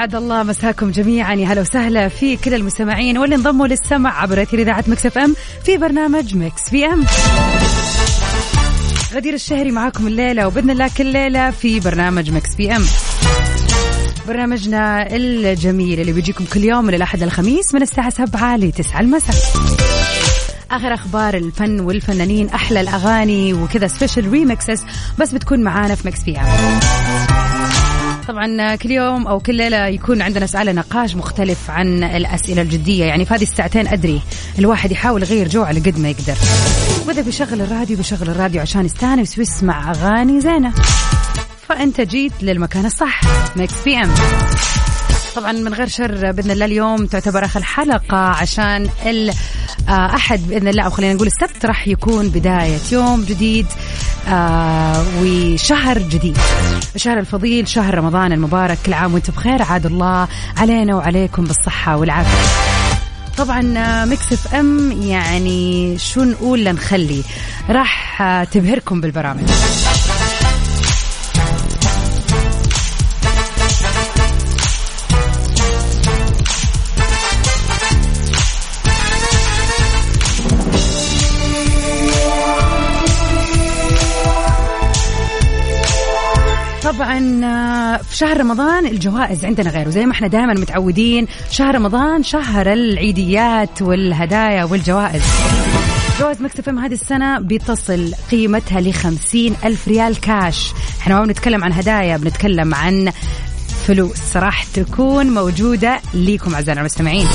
واسعد الله مساكم جميعا. يا هلا وسهلا في كل المستمعين واللي انضموا للسمع عبر أثير إذاعة Mix FM في برنامج Mix PM. غدير الشهري معاكم الليلة وبإذن الله كل ليلة في برنامج Mix PM. برنامجنا الجميل اللي بيجيكم كل يوم من الأحد للخميس من الساعة 7 ل 9 المساء. آخر أخبار الفن والفنانين أحلى الأغاني وكذا special remixes بس بتكون معانا في Mix PM. طبعا كل يوم أو كل ليلة يكون عندنا سؤال نقاش مختلف عن الأسئلة الجدية. يعني في هذه الساعتين أدري الواحد يحاول يغير جو على قد ما يقدر. واذا بيشغل الراديو بيشغل الراديو عشان يستانس ويسمع أغاني زينة. فأنت جيت للمكان الصح. Mix PM طبعا من غير شر بإذن الله اليوم تعتبر آخر حلقة عشان الاحد بإذن الله أو خلينا نقول السبت راح يكون بداية يوم جديد. آه وشهر جديد. الشهر الفضيل شهر رمضان المبارك. كل عام وأنتم بخير. عاد الله علينا وعليكم بالصحة والعافية. طبعا Mix FM يعني شو نقول لنخلي. راح آه، تبهركم بالبرامج. في شهر رمضان الجوائز عندنا غير وزي ما إحنا دائما متعودين شهر رمضان شهر العيديات والهدايا والجوائز. جوائز مكتب إم هذه السنة بتصل قيمتها لخمسين ألف ريال كاش. إحنا ما بنتكلم عن هدايا بنتكلم عن فلوس. راح تكون موجودة ليكم أعزائنا المستمعين.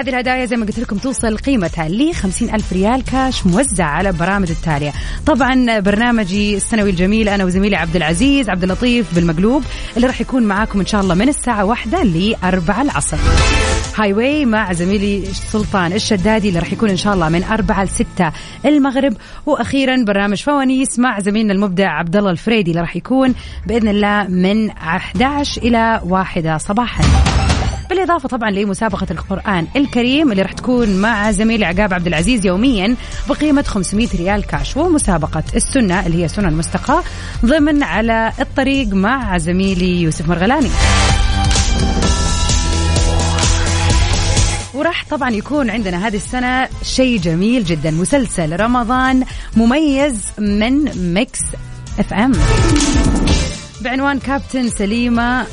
هذه الهدايا زي ما قلت لكم توصل قيمتها ل ألف ريال كاش موزع على برامج التالية. طبعا برنامجي السنوي الجميل أنا وزميلي عبد العزيز عبد اللطيف بالمقلوب اللي راح يكون معاكم إن شاء الله من الساعة واحدة لأربعة العصر. Highway مع زميلي سلطان الشدادي اللي راح يكون إن شاء الله من أربعة لستة المغرب. وأخيرا برنامج فوانيس مع زميلنا المبدع عبد الله الفريدي اللي راح يكون بإذن الله من 11 إلى واحدة صباحا. بالإضافة طبعا لمسابقة القرآن الكريم اللي راح تكون مع زميلي عقاب عبد العزيز يوميا بقيمة 500 ريال كاش ومسابقة السنة اللي هي سنة المستقى ضمن على الطريق مع زميلي يوسف مرغلاني. وراح طبعا يكون عندنا هذه السنة شيء جميل جدا مسلسل رمضان مميز من Mix FM بعنوان كابتن سليمة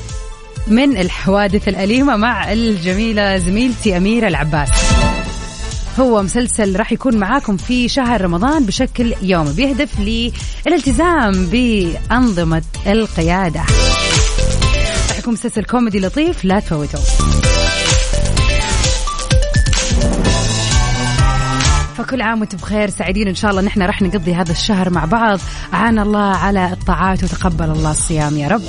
من الحوادث الأليمة مع الجميلة زميلتي أميرة العباس. هو مسلسل راح يكون معاكم في شهر رمضان بشكل يومي بيهدف للالتزام بأنظمة القيادة. راح يكون مسلسل كوميدي لطيف لا تفوتوه فكل عام وأنتم بخير سعيدين إن شاء الله نحن راح نقضي هذا الشهر مع بعض. أعان الله على الطاعات وتقبل الله الصيام يا رب.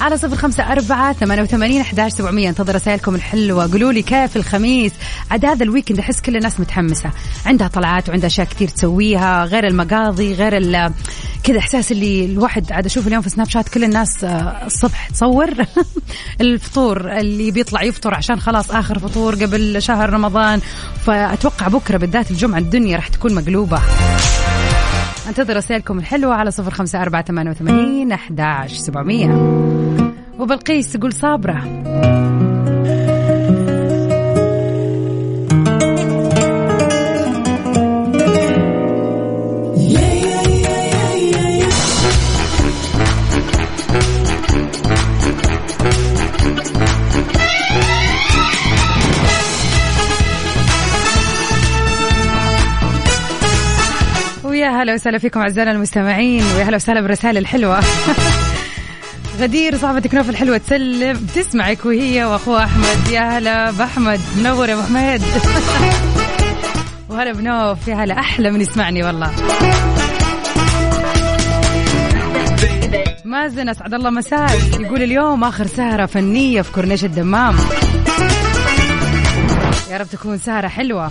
على صفر خمسة أربعة ثمانية وثمانين أحداش سبعمية. انتظر رسائلكم الحلوة. قولوا لي كيف الخميس؟ عاد هذا الويكند أحس كل الناس متحمسة. عندها طلعات وعندها أشياء كثير تسويها غير المقاضي غير ال كذا إحساس اللي الواحد عاد أشوف اليوم في سناب شات كل الناس آه، الصبح تصور الفطور اللي بيطلع يفطر عشان خلاص آخر فطور قبل شهر رمضان. فأتوقع بكرة بالذات الجمعة الدنيا راح تكون مقلوبة. انتظر رسائلكم الحلوة على صفر خمسة أربعة ثمانية وثمانين أحداش سبعمية. وبالقيس تقول صابرة. ويا هلا وسهلا فيكم أعزائنا المستمعين ويا هلا وسهلا بالرسائل الحلوة. غدير صاحبة كنوف الحلوة تسلم. تسمعك وهي وأخوها أحمد. يا هلا بأحمد منور يا أبو حميد وهلا بنوف يا هلا أحلى من يسمعني والله. مازن أسعد الله مساك. يقول اليوم آخر سهرة فنية في كورنيش الدمام. يا رب تكون سهرة حلوة.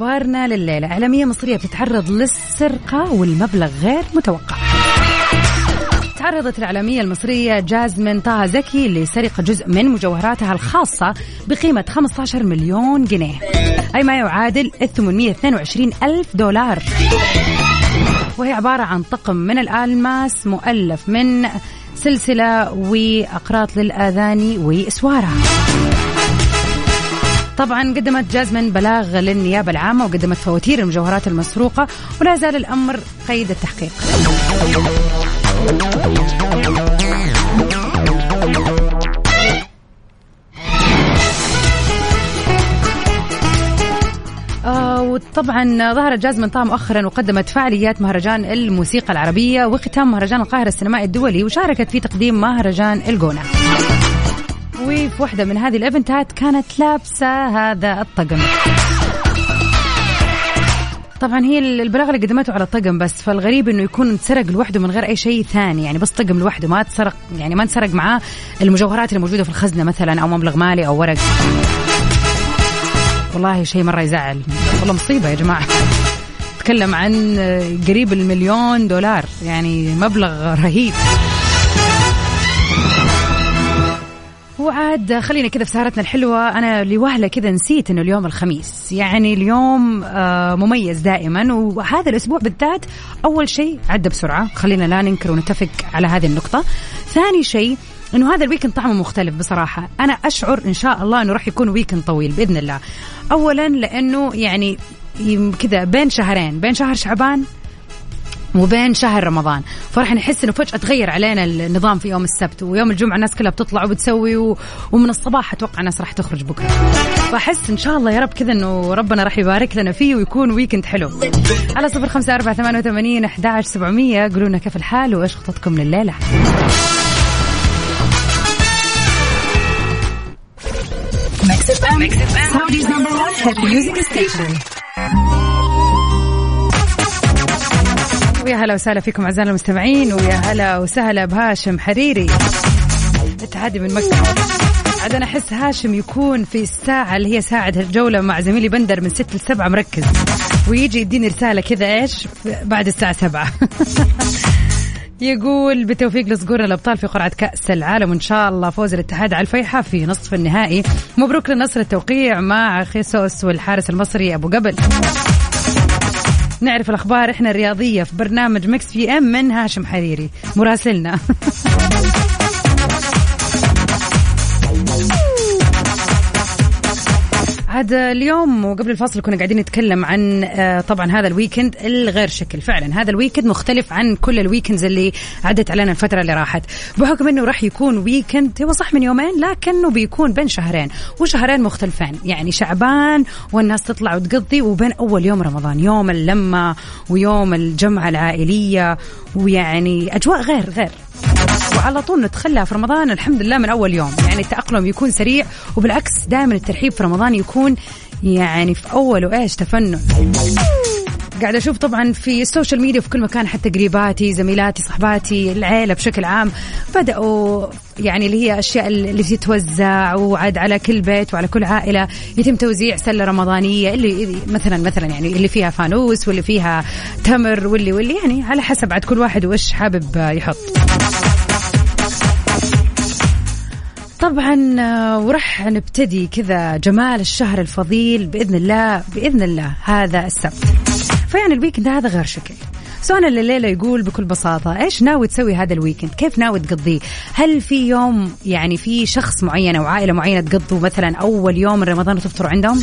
ومن أخبارنا لليلة. إعلامية مصرية بتتعرض للسرقة والمبلغ غير متوقع. تعرضت الإعلامية المصرية جازمين طه زكي لسرقة جزء من مجوهراتها الخاصة بقيمة 15 مليون جنيه. أي ما يعادل 822 ألف دولار. وهي عبارة عن طقم من الألماس مؤلف من سلسلة وأقراط للآذان وإسوارها طبعا قدمت جازمن بلاغ للنيابة العامة وقدمت فواتير المجوهرات المسروقة ولا زال الأمر قيد التحقيق. آه وطبعا ظهرت جازمن طه مؤخرا وقدمت فعاليات مهرجان الموسيقى العربية وختام مهرجان القاهرة السينمائي الدولي وشاركت في تقديم مهرجان الجونة. وفي واحدة من هذه الإيفنتات كانت لابسة هذا الطقم. طبعا هي البلاغ اللي قدمته على الطقم بس فالغريب إنه يكون انسرق لوحده من غير أي شيء ثاني يعني بس طقم لوحده ما تسرق يعني ما انسرق معاه المجوهرات اللي موجوده في الخزنة مثلا أو مبلغ مالي أو ورق. والله شيء مرة يزعل. والله مصيبة يا جماعة. تكلم عن قريب المليون دولار يعني مبلغ رهيب. وعاد خلينا كذا في سهرتنا الحلوة. أنا لوهلة كذا نسيت إنه اليوم الخميس. يعني اليوم آه مميز دائما. وهذا الأسبوع بالذات أول شيء عدى بسرعة. خلينا لا ننكر ونتفق على هذه النقطة. ثاني شيء إنه هذا ال weekend طعمه مختلف بصراحة. أنا أشعر إن شاء الله إنه راح يكون weekend طويل بإذن الله. اولا لأنه يعني كذا بين شهرين بين شهر شعبان وبين شهر رمضان. فراح نحس إنه فجأة تغير علينا النظام في يوم السبت. ويوم الجمعة الناس كلها بتطلع وبتسوي و... ومن الصباح أتوقع الناس راح تخرج بكرة. فأحس إن شاء الله يا رب كذا إنه ربنا راح يبارك لنا فيه ويكون ويكند حلو. على صفر خمسة أربعة ثمانية وثمانين أحد سبعمية. قولوا لنا كيف الحال وإيش خططكم لليلة. ويا هلا وسهلا فيكم أعزائنا المستمعين ويا هلا وسهلا بهاشم حريري. التحدي من مكة. عاد أنا أحس هاشم يكون في الساعة اللي هي ساعة الجولة مع زميلي بندر من 6 ل 7 مركز. ويجي يديني رسالة كذا إيش؟ بعد الساعة 7 يقول بالتوفيق لصقور الأبطال في قرعة كأس العالم وإن شاء الله فوز الاتحاد على الفيحاء في نصف النهائي. مبروك للنصر التوقيع مع خيسوس والحارس المصري أبو قبل نعرف الأخبار. إحنا الرياضية في برنامج Mix PM من هاشم حريري. مراسلنا. عاد اليوم وقبل الفاصل كنا قاعدين نتكلم عن آه، طبعا هذا ال weekend الغير شكل. فعلا هذا ال weekend مختلف عن كل ال weekends اللي عدت علينا الفترة اللي راحت. بحكم إنه راح يكون weekend هو صح من يومين لكنه بيكون بين شهرين وشهرين مختلفين. يعني شعبان والناس تطلع وتقضي وبين أول يوم رمضان يوم اللمة ويوم الجمعة العائلية ويعني أجواء غير غير. وعلى طول ندخلها في رمضان الحمد لله من أول يوم. يعني التأقلم يكون سريع وبالعكس دائما الترحيب في رمضان يكون يعني في اوله إيش تفنن. قاعدة أشوف طبعا في ال social media في كل مكان حتى قريباتي زميلاتي صحباتي العيلة بشكل عام بدأوا يعني اللي هي أشياء اللي تتوزع وعد على كل بيت وعلى كل عائلة يتم توزيع سلة رمضانية اللي مثلا مثلا يعني اللي فيها فانوس واللي فيها تمر واللي واللي يعني على حسب عاد كل واحد وإيش حابب يحط. طبعا آه، وراح نبتدي كذا جمال الشهر الفضيل بإذن الله بإذن الله هذا السبت. فيعني ال weekend هذا غير شكل. سؤالنا الليلة يقول بكل بساطة إيش ناوي تسوي هذا ال weekend؟ كيف ناوي تقضيه؟ هل في يوم يعني في شخص معين أو عائلة معينة تقضوا مثلا أول يوم من رمضان وتفطروا عندهم؟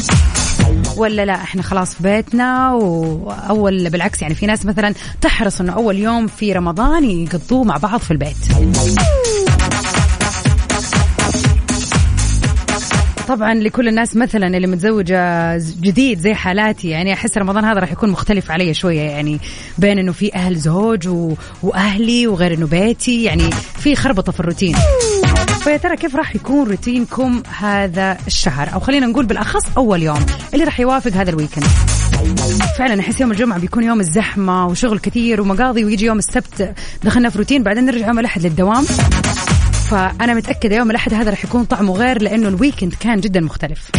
ولا لا إحنا خلاص في بيتنا وأول بالعكس يعني في ناس مثلا تحرص إنه أول يوم في رمضان يقضوه مع بعض في البيت. طبعا لكل الناس مثلا اللي متزوجة جديد زي حالاتي. يعني أحس رمضان هذا راح يكون مختلف علي شوية. يعني بين إنه في أهل زوج و... وأهلي وغير إنه بيتي. يعني في خربطة في الروتين. فيا ترى كيف راح يكون روتينكم هذا الشهر؟ أو خلينا نقول بالأخص أول يوم اللي راح يوافق هذا ال weekend. فعلا أحس يوم الجمعة بيكون يوم الزحمة وشغل كثير ومقاضي ويجي يوم السبت. دخلنا في روتين بعدين نرجع يوم الأحد للدوام. فأنا متأكدة يوم الأحد هذا راح يكون طعمه غير لأنه ال weekend كان جدا مختلف.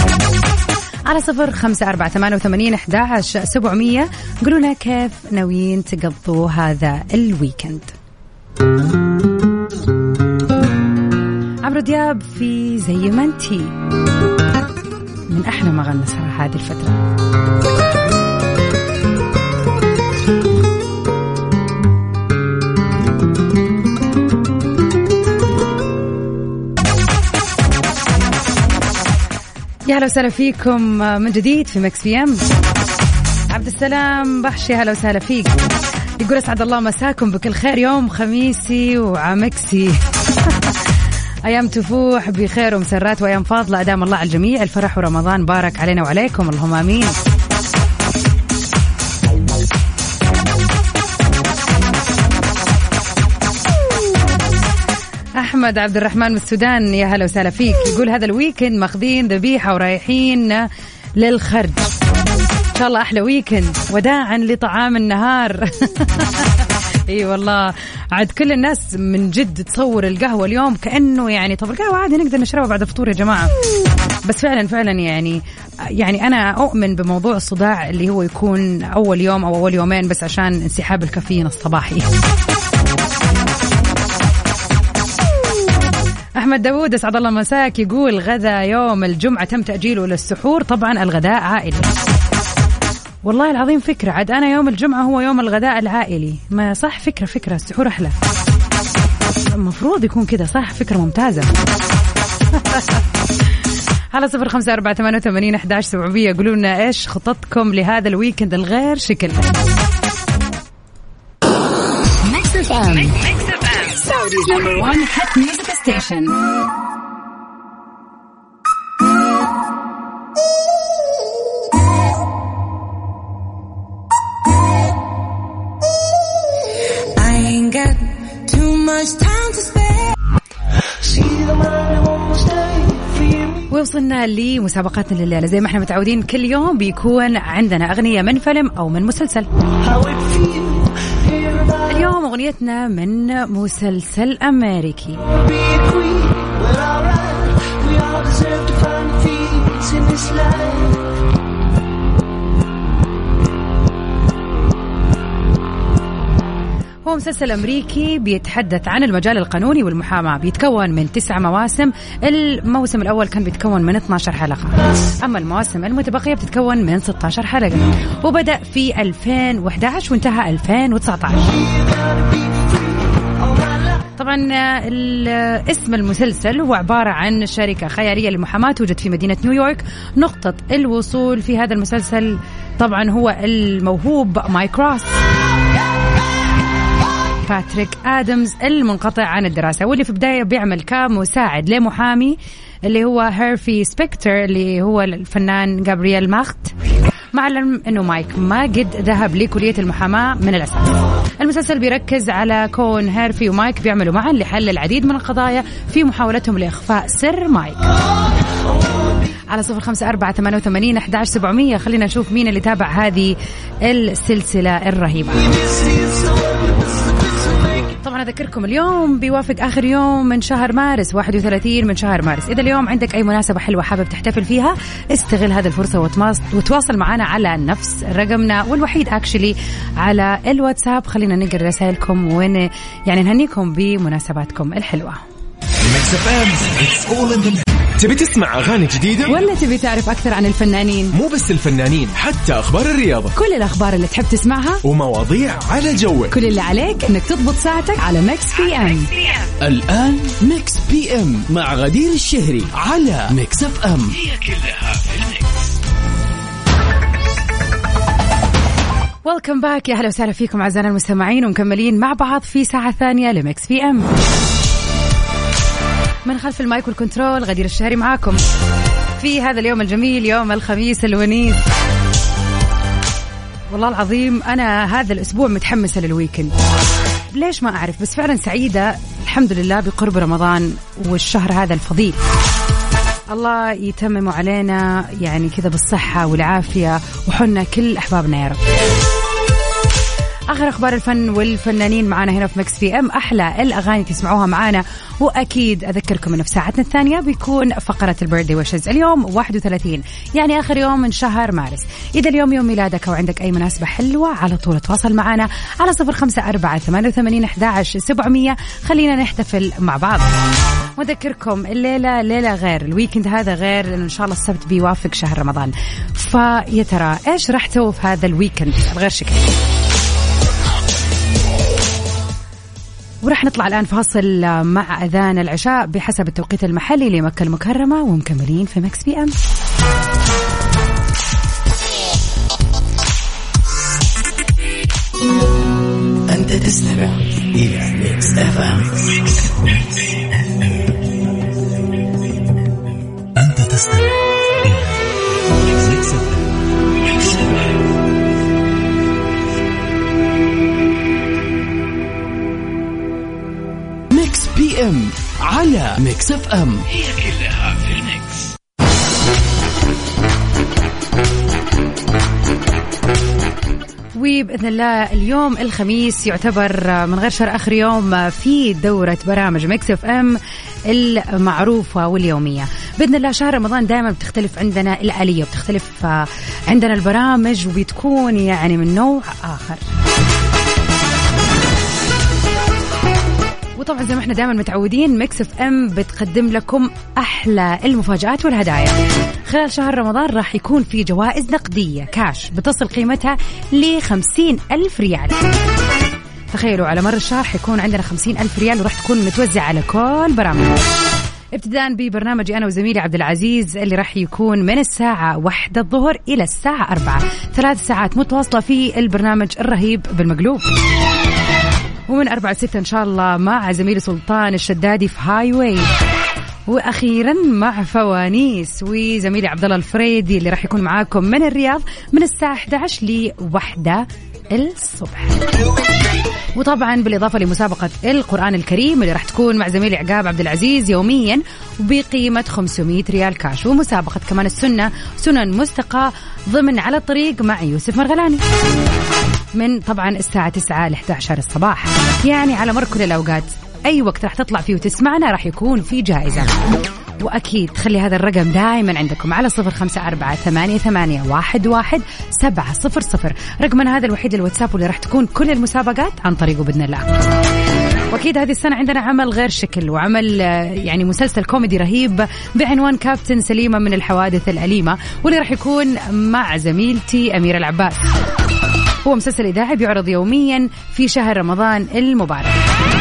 على صفر خمسة أربعة ثمانية وثمانين أحد سبعمية. قولوا لنا كيف ناويين تقضوا هذا ال weekend عمرو دياب في زي ما انتي. من أحلى ما غنى صراحة هذه الفترة. يا هلا وسهلا فيكم من جديد في Mix PM. عبد السلام بحشي هلا وسهلا فيك. يقول أسعد الله مساكم بكل خير يوم خميسي وعمكسي. أيام تفوح بخير ومسرات وأيام فاضلة أدام الله على الجميع. الفرح ورمضان بارك علينا وعليكم اللهم آمين. أحمد عبد الرحمن من السودان. يا هلا وسهلا فيك. يقول هذا ال weekend ماخذين ذبيحة ورايحين للخرج. إن شاء الله أحلى weekend. وداعا لطعام النهار. إي والله. عاد كل الناس من جد تصور القهوة اليوم كأنه يعني طب القهوة عادي نقدر نشربها بعد الفطور يا جماعة. بس فعلا فعلا يعني يعني أنا أؤمن بموضوع الصداع اللي هو يكون أول يوم أو أول يومين بس عشان انسحاب الكافيين الصباحي. أحمد داوود أسعد الله مساك. يقول غدا يوم الجمعة تم تأجيله للسحور. طبعا الغداء عائلي. والله العظيم فكرة. عاد أنا يوم الجمعة هو يوم الغداء العائلي. ما صح فكرة فكرة السحور أحلى. المفروض يكون كذا صح؟ فكرة ممتازة. على صفر خمسة أربعة ثمانية وثمانين أحداش سبعمية. قولوا لنا إيش خططكم لهذا الويكند الغير شكل؟ Saudi's number one hit music station. I ain't got too much time to spare. وصلنا لمسابقاتنا لليلة زي ما إحنا متعودين كل يوم بيكون عندنا أغنية من فيلم أو من مسلسل. أغنيتنا من مسلسل أمريكي. هو مسلسل أمريكي بيتحدث عن المجال القانوني والمحاماة. بيتكون من تسع مواسم. الموسم الأول كان بيتكون من 12 حلقة. أما المواسم المتبقية بتتكون من 16 حلقة. وبدأ في 2011 وانتهى 2019 طبعا اسم المسلسل هو عبارة عن شركة خيالية للمحاماة توجد في مدينة نيويورك. نقطة الوصول في هذا المسلسل طبعا هو الموهوب مايك روس. باتريك آدمز المنقطع عن الدراسة واللي في البداية بيعمل كمساعد لمحامي اللي هو هيرفي سبكتر اللي هو الفنان جابرييل ماخت مع العلم إنه مايك ما قد ذهب لكلية المحاماة من الأساس. المسلسل بيركز على كون هيرفي ومايك بيعملوا معا لحل العديد من القضايا في محاولتهم لإخفاء سر مايك. على صفر خمسة أربعة ثمانية وثمانين أحداش سبعمية خلينا نشوف مين اللي تابع هذه السلسلة الرهيبة أذكركم اليوم بيوافق آخر يوم من شهر مارس 31 من شهر مارس. إذا اليوم عندك أي مناسبة حلوة حابب تحتفل فيها استغل هذه الفرصة وتواصل معنا على نفس رقمنا والوحيد اكشلي على الواتساب. خلينا نقرأ رسائلكم ون يعني نهنيكم بمناسباتكم الحلوة. تبي تسمع أغاني جديدة؟ ولا تبي تعرف أكثر عن الفنانين؟ مو بس الفنانين حتى أخبار الرياضة. كل الأخبار اللي تحب تسمعها ومواضيع على جوك. كل اللي عليك إنك تضبط ساعتك على Mix PM الآن Mix PM مع غدير الشهري على Mix FM welcome back يا أهلا وسهلا فيكم أعزائنا المستمعين ومكملين مع بعض في ساعة ثانية ل Mix PM من خلف ال mic وال control غدير الشهري معاكم في هذا اليوم الجميل يوم الخميس الونيس. والله العظيم أنا هذا الأسبوع متحمسة لل weekend ليش ما أعرف؟ بس فعلا سعيدة الحمد لله بقرب رمضان والشهر هذا الفضيل. الله يتمم علينا يعني كذا بالصحة والعافية وحنا كل أحبابنا يا رب. آخر أخبار الفن والفنانين معانا هنا في Mix PM. أحلى الأغاني تسمعوها معانا وأكيد أذكركم إنه في ساعتنا الثانية بيكون فقرة ال birthday wishes اليوم 31 يعني آخر يوم من شهر مارس. إذا اليوم يوم ميلادك أو عندك أي مناسبة حلوة على طول تواصل معنا على 054 88 11 700 خلينا نحتفل مع بعض. واذكركم الليلة ليلة غير ال weekend هذا غير لأنه إن شاء الله السبت بيوافق شهر رمضان. فيا ترى إيش راح تسوي في هذا ال weekend الغير شكل وراح نطلع الآن فاصل مع أذان العشاء بحسب التوقيت المحلي لمكة المكرمة ومكملين في Mix PM. أنت تستمع إلى Mix FM. على Mix FM هي كلها في ال mix. وبإذن الله اليوم الخميس يعتبر من غير شر آخر يوم في دورة برامج Mix FM المعروفة واليومية. بإذن الله شهر رمضان دائما بتختلف عندنا الآلية بتختلف عندنا البرامج وبتكون يعني من نوع آخر. وطبعا زي ما إحنا دائما متعودين Mix FM بتقدم لكم أحلى المفاجآت والهدايا. خلال شهر رمضان راح يكون في جوائز نقدية كاش بتصل قيمتها ل ألف ريال. تخيلوا على مر الشهر حيكون عندنا خمسين ألف ريال وراح تكون متوزعة على كل برامج. ابتداء ببرنامجي أنا وزميلي عبد العزيز اللي راح يكون من الساعة واحدة الظهر إلى الساعة أربعة. ثلاث ساعات متواصلة في البرنامج الرهيب بالمقلوب. ومن أربعة ستة إن شاء الله مع زميلي سلطان الشدادي في Highway وأخيرا مع فوانيس وزميلي عبد الله الفريدي اللي راح يكون معاكم من الرياض من الساعة 11 لوحدة الصبح. وطبعا بالإضافة لمسابقة القرآن الكريم اللي راح تكون مع زميلي عقاب عبد العزيز يوميا بقيمه 500 ريال كاش. ومسابقة كمان السنة سنن مستقى ضمن على الطريق مع يوسف مرغلاني. من طبعا الساعة 9 ل 11 الصباح. يعني على مر كل الأوقات. أي وقت راح تطلع فيه وتسمعنا راح يكون في جائزة. وأكيد خلي هذا الرقم دائما عندكم على صفر خمسة أربعة ثمانية, ثمانية واحد, واحد سبعة صفر صفر. رقمنا هذا الوحيد الواتساب واللي راح تكون كل المسابقات عن طريقه بإذن الله. وأكيد هذه السنة عندنا عمل غير شكل وعمل يعني مسلسل كوميدي رهيب بعنوان كابتن سليمة من الحوادث الأليمة واللي راح يكون مع زميلتي أميرة العباس. هو مسلسل إذاعي بيعرض يوميا في شهر رمضان المبارك.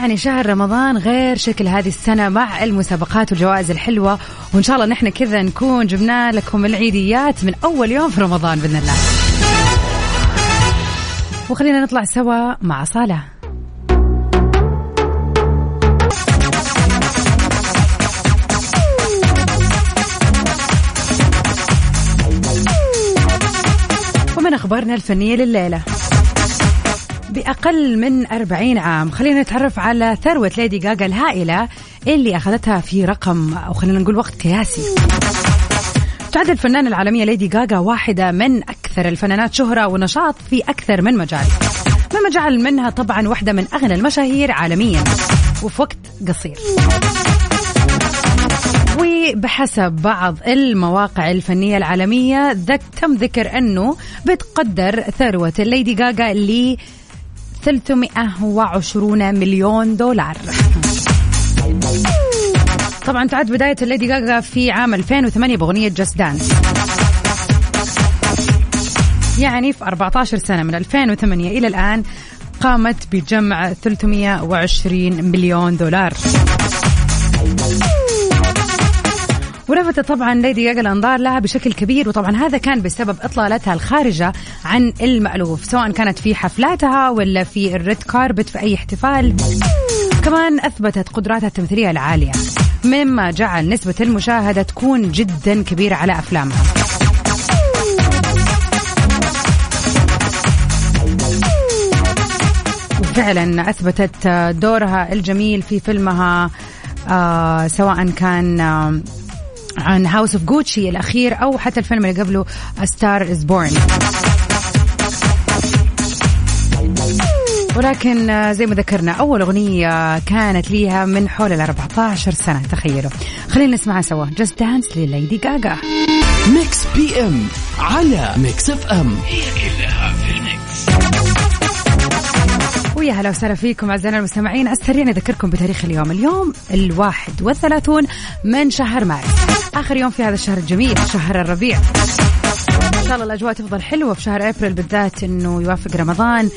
يعني شهر رمضان غير شكل هذه السنة مع المسابقات والجوائز الحلوة. وإن شاء الله نحن كذا نكون جبنا لكم العيديات من أول يوم في رمضان بإذن الله. وخلينا نطلع سوا مع صالح. ومن أخبارنا الفنية لليلة. بأقل من 40 عام. خلينا نتعرف على ثروة ليدي جاجا الهائلة اللي أخذتها في رقم أو خلينا نقول وقت قياسي. تعد الفنانة العالمية ليدي جاجا واحدة من أكثر الفنانات شهرة ونشاط في أكثر من مجال. مما جعل منها طبعا واحدة من أغنى المشاهير عالميا وفي وقت قصير. وبحسب بعض المواقع الفنية العالمية ذك تم ذكر أنه بتقدر ثروة الليدي جاجا ل 320 مليون دولار. طبعا تعد بداية الليدي جاجا في عام 2008 بأغنية Just Dance يعني في 14 سنة من 2008 إلى الآن قامت بجمع 320 مليون دولار. ولفتت طبعا ليدي جاجا الأنظار لها بشكل كبير وطبعا هذا كان بسبب إطلالتها الخارجة عن المألوف سواء كانت في حفلاتها ولا في الريد كاربت في أي احتفال. كمان أثبتت قدراتها التمثيلية العالية مما جعل نسبة المشاهدة تكون جدا كبيرة على أفلامها. وفعلا أثبتت دورها الجميل في فيلمها آه سواء كان آه عن House of Gucci الأخير أو حتى الفيلم اللي قبله Star Is Born ولكن زي ما ذكرنا أول أغنية كانت ليها من حول ال 14 سنة تخيلوا. خلينا نسمعها سوا. Just Dance لليدي جاجا Mix PM على Mix FM. هي كلها في ال mix. ويا هلا وسهلا فيكم أعزائنا المستمعين. على السريع نذكركم بتاريخ اليوم. اليوم الواحد والثلاثون من شهر مارس. آخر يوم في هذا الشهر الجميل شهر الربيع. إن شاء الله الأجواء تفضل حلوة في شهر أبريل بالذات إنه يوافق رمضان.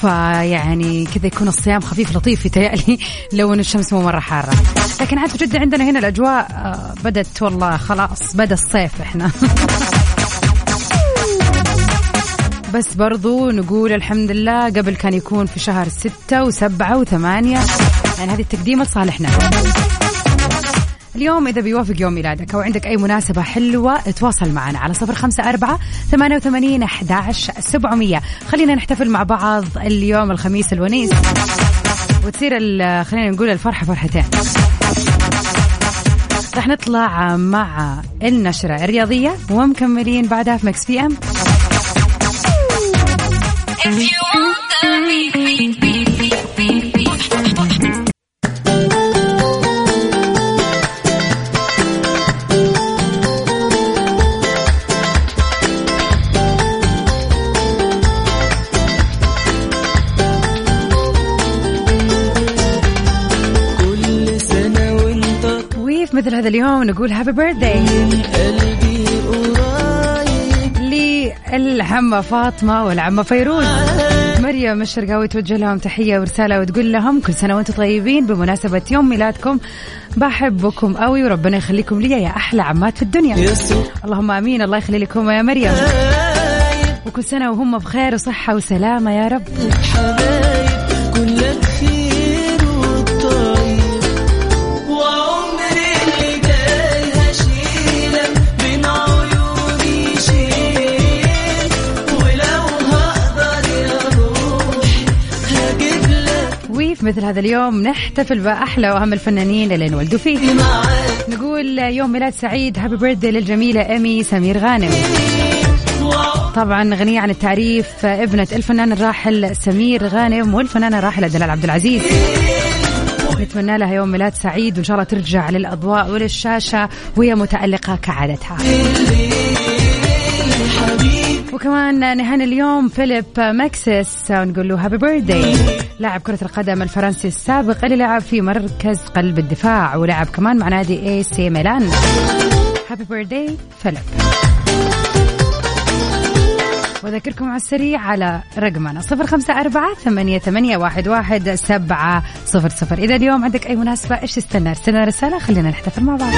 فيعني كذا يكون الصيام خفيف لطيف يتهيألي لو إن الشمس مو مرة حارة. لكن عاد جدا عندنا هنا الأجواء آه، بدت والله خلاص بدأ الصيف إحنا. بس برضو نقول الحمد لله قبل كان يكون في شهر ستة وسبعة وثمانية. يعني هذه التقديمة لصالحنا. اليوم إذا بيوافق يوم ميلادك أو عندك أي مناسبة حلوة تواصل معنا على صفر خمسة أربعة ثمانية وثمانين أحداش سبعمية. خلينا نحتفل مع بعض اليوم الخميس الونيس. وتصير خلينا نقول الفرحة فرحتين. رح نطلع مع النشرة الرياضية ومكملين بعدها في Mix PM كل مثل هذا اليوم نقول هابي بيرثداي للعمة فاطمة والعمة فيروز. مريم الشرقاوي توجه لهم تحية ورسالة وتقول لهم كل سنة وأنتم طيبين بمناسبة يوم ميلادكم. بحبكم قوي وربنا يخليكم لي يا أحلى عمات في الدنيا. اللهم آمين. الله يخلي لكم يا مريم. وكل سنة وهم بخير وصحة وسلامة يا رب. وفي مثل هذا اليوم نحتفل بأحلى وأهم الفنانين اللي انولدوا فيه. نقول يوم ميلاد سعيد happy birthday للجميلة إيمي سمير غانم. طبعا غنية عن التعريف ابنة الفنان الراحل سمير غانم والفنانة الراحلة دلال عبد العزيز. نتمنى لها يوم ميلاد سعيد وإن شاء الله ترجع للأضواء وللشاشة وهي متألقة كعادتها. وكمان نهني اليوم فيليب ميكسيس ونقول له happy birthday لاعب كرة القدم الفرنسي السابق اللي لعب في مركز قلب الدفاع ولعب كمان مع نادي AC ميلان. happy birthday فيليب وذكركم على السريع على رقمنا صفر خمسة أربعة ثمانية, ثمانية واحد, واحد سبعة صفر صفر. إذا اليوم عندك أي مناسبة إيش تستنى؟ ارسلنا رسالة خلينا نحتفل مع بعض.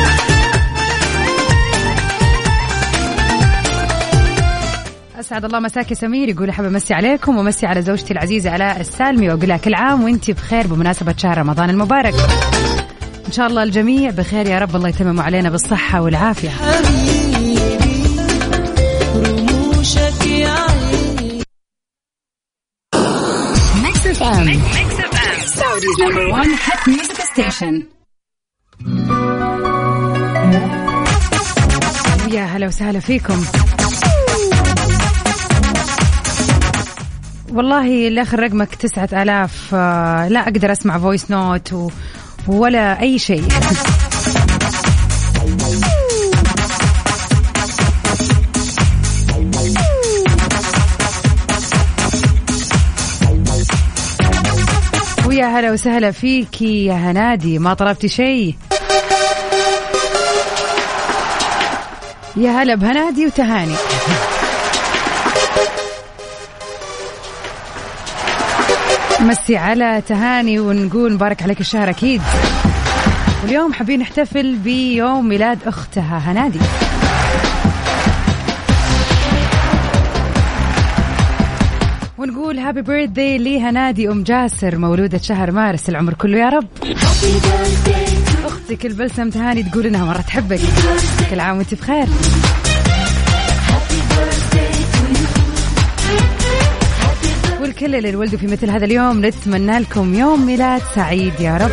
أسعد الله مساك يا سمير. يقول حابب أمسي عليكم ومسي على زوجتي العزيزة الاء السالمي وأقول لها كل عام وانت بخير بمناسبة شهر رمضان المبارك. إن شاء الله الجميع بخير يا رب. الله يتمم علينا بالصحة والعافية. يا عيني Mix FM. والله الآخر رقمك تسعة آلاف آه، لا أقدر أسمع voice note. ولا أي شيء ويا هلا وسهلا فيكي يا هنادي ما طلبتي شيء يا هلا بهنادي وتهاني مسي على تهاني ونقول مبارك عليك الشهر أكيد. واليوم حابين نحتفل بيوم ميلاد أختها هنادي. ونقول هابي بيرثدي لهنادي أم جاسر مولودة شهر مارس العمر كله يا رب. أختك البلسم تهاني تقول إنها مرة تحبك. كل عام وأنت بخير. والكل اللي ولدوا في مثل هذا اليوم. نتمنى لكم يوم ميلاد سعيد يا رب.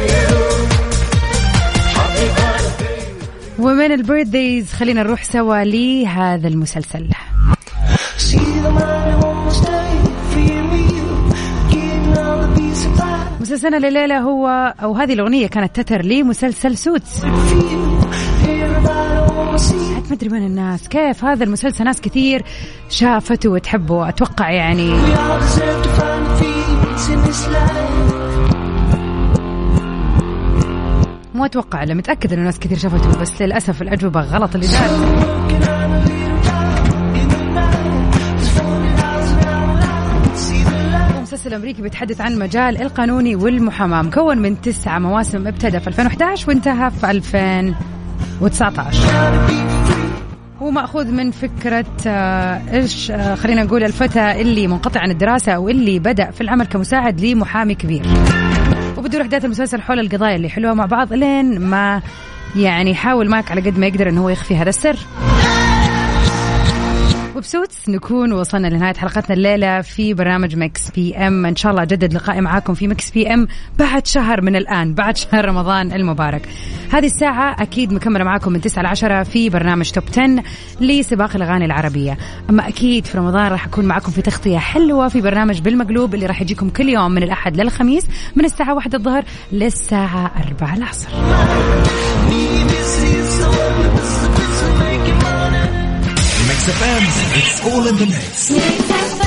ومن البيرثديز خلينا نروح سوا لهذا المسلسل. مسلسلنا لليلة هو أو هذه الأغنية كانت تتر لمسلسل سوتس. ما أدري من الناس. كيف؟ هذا المسلسل ناس كثير شافته وتحبه أتوقع يعني. مو أتوقع لا متأكد إنه ناس كثير شافته بس للأسف الأجوبة غلط اللي دار Working on a little time in the night. Just wondering how's it out. See the light. مسلسل أمريكي بيتحدث عن مجال القانوني والمحاماة مكون من تسعة مواسم ابتدى في 2011 وانتهى في 2019 هو مأخوذ من فكرة آه، إيش آه، خلينا نقول الفتى اللي منقطع عن الدراسة أو اللي بدأ في العمل كمساعد لمحامي كبير. وبدور أحداث المسلسل حول القضايا اللي يحلوها مع بعض لين ما يعني يحاول مايك على قد ما يقدر انه هو يخفي هذا السر. وب Suits نكون وصلنا لنهاية حلقتنا الليلة في برنامج Mix PM. إن شاء الله اجدد لقائي معاكم في Mix PM بعد شهر من الآن بعد شهر رمضان المبارك. هذه الساعة أكيد مكملة معاكم من 9 ل 10 في برنامج توب 10 لسباق الأغاني العربية. أما أكيد في رمضان راح أكون معاكم في تغطية حلوة في برنامج بالمقلوب اللي راح يجيكم كل يوم من الأحد للخميس من الساعة 1 الظهر للساعة 4 العصر. It's all in the mix.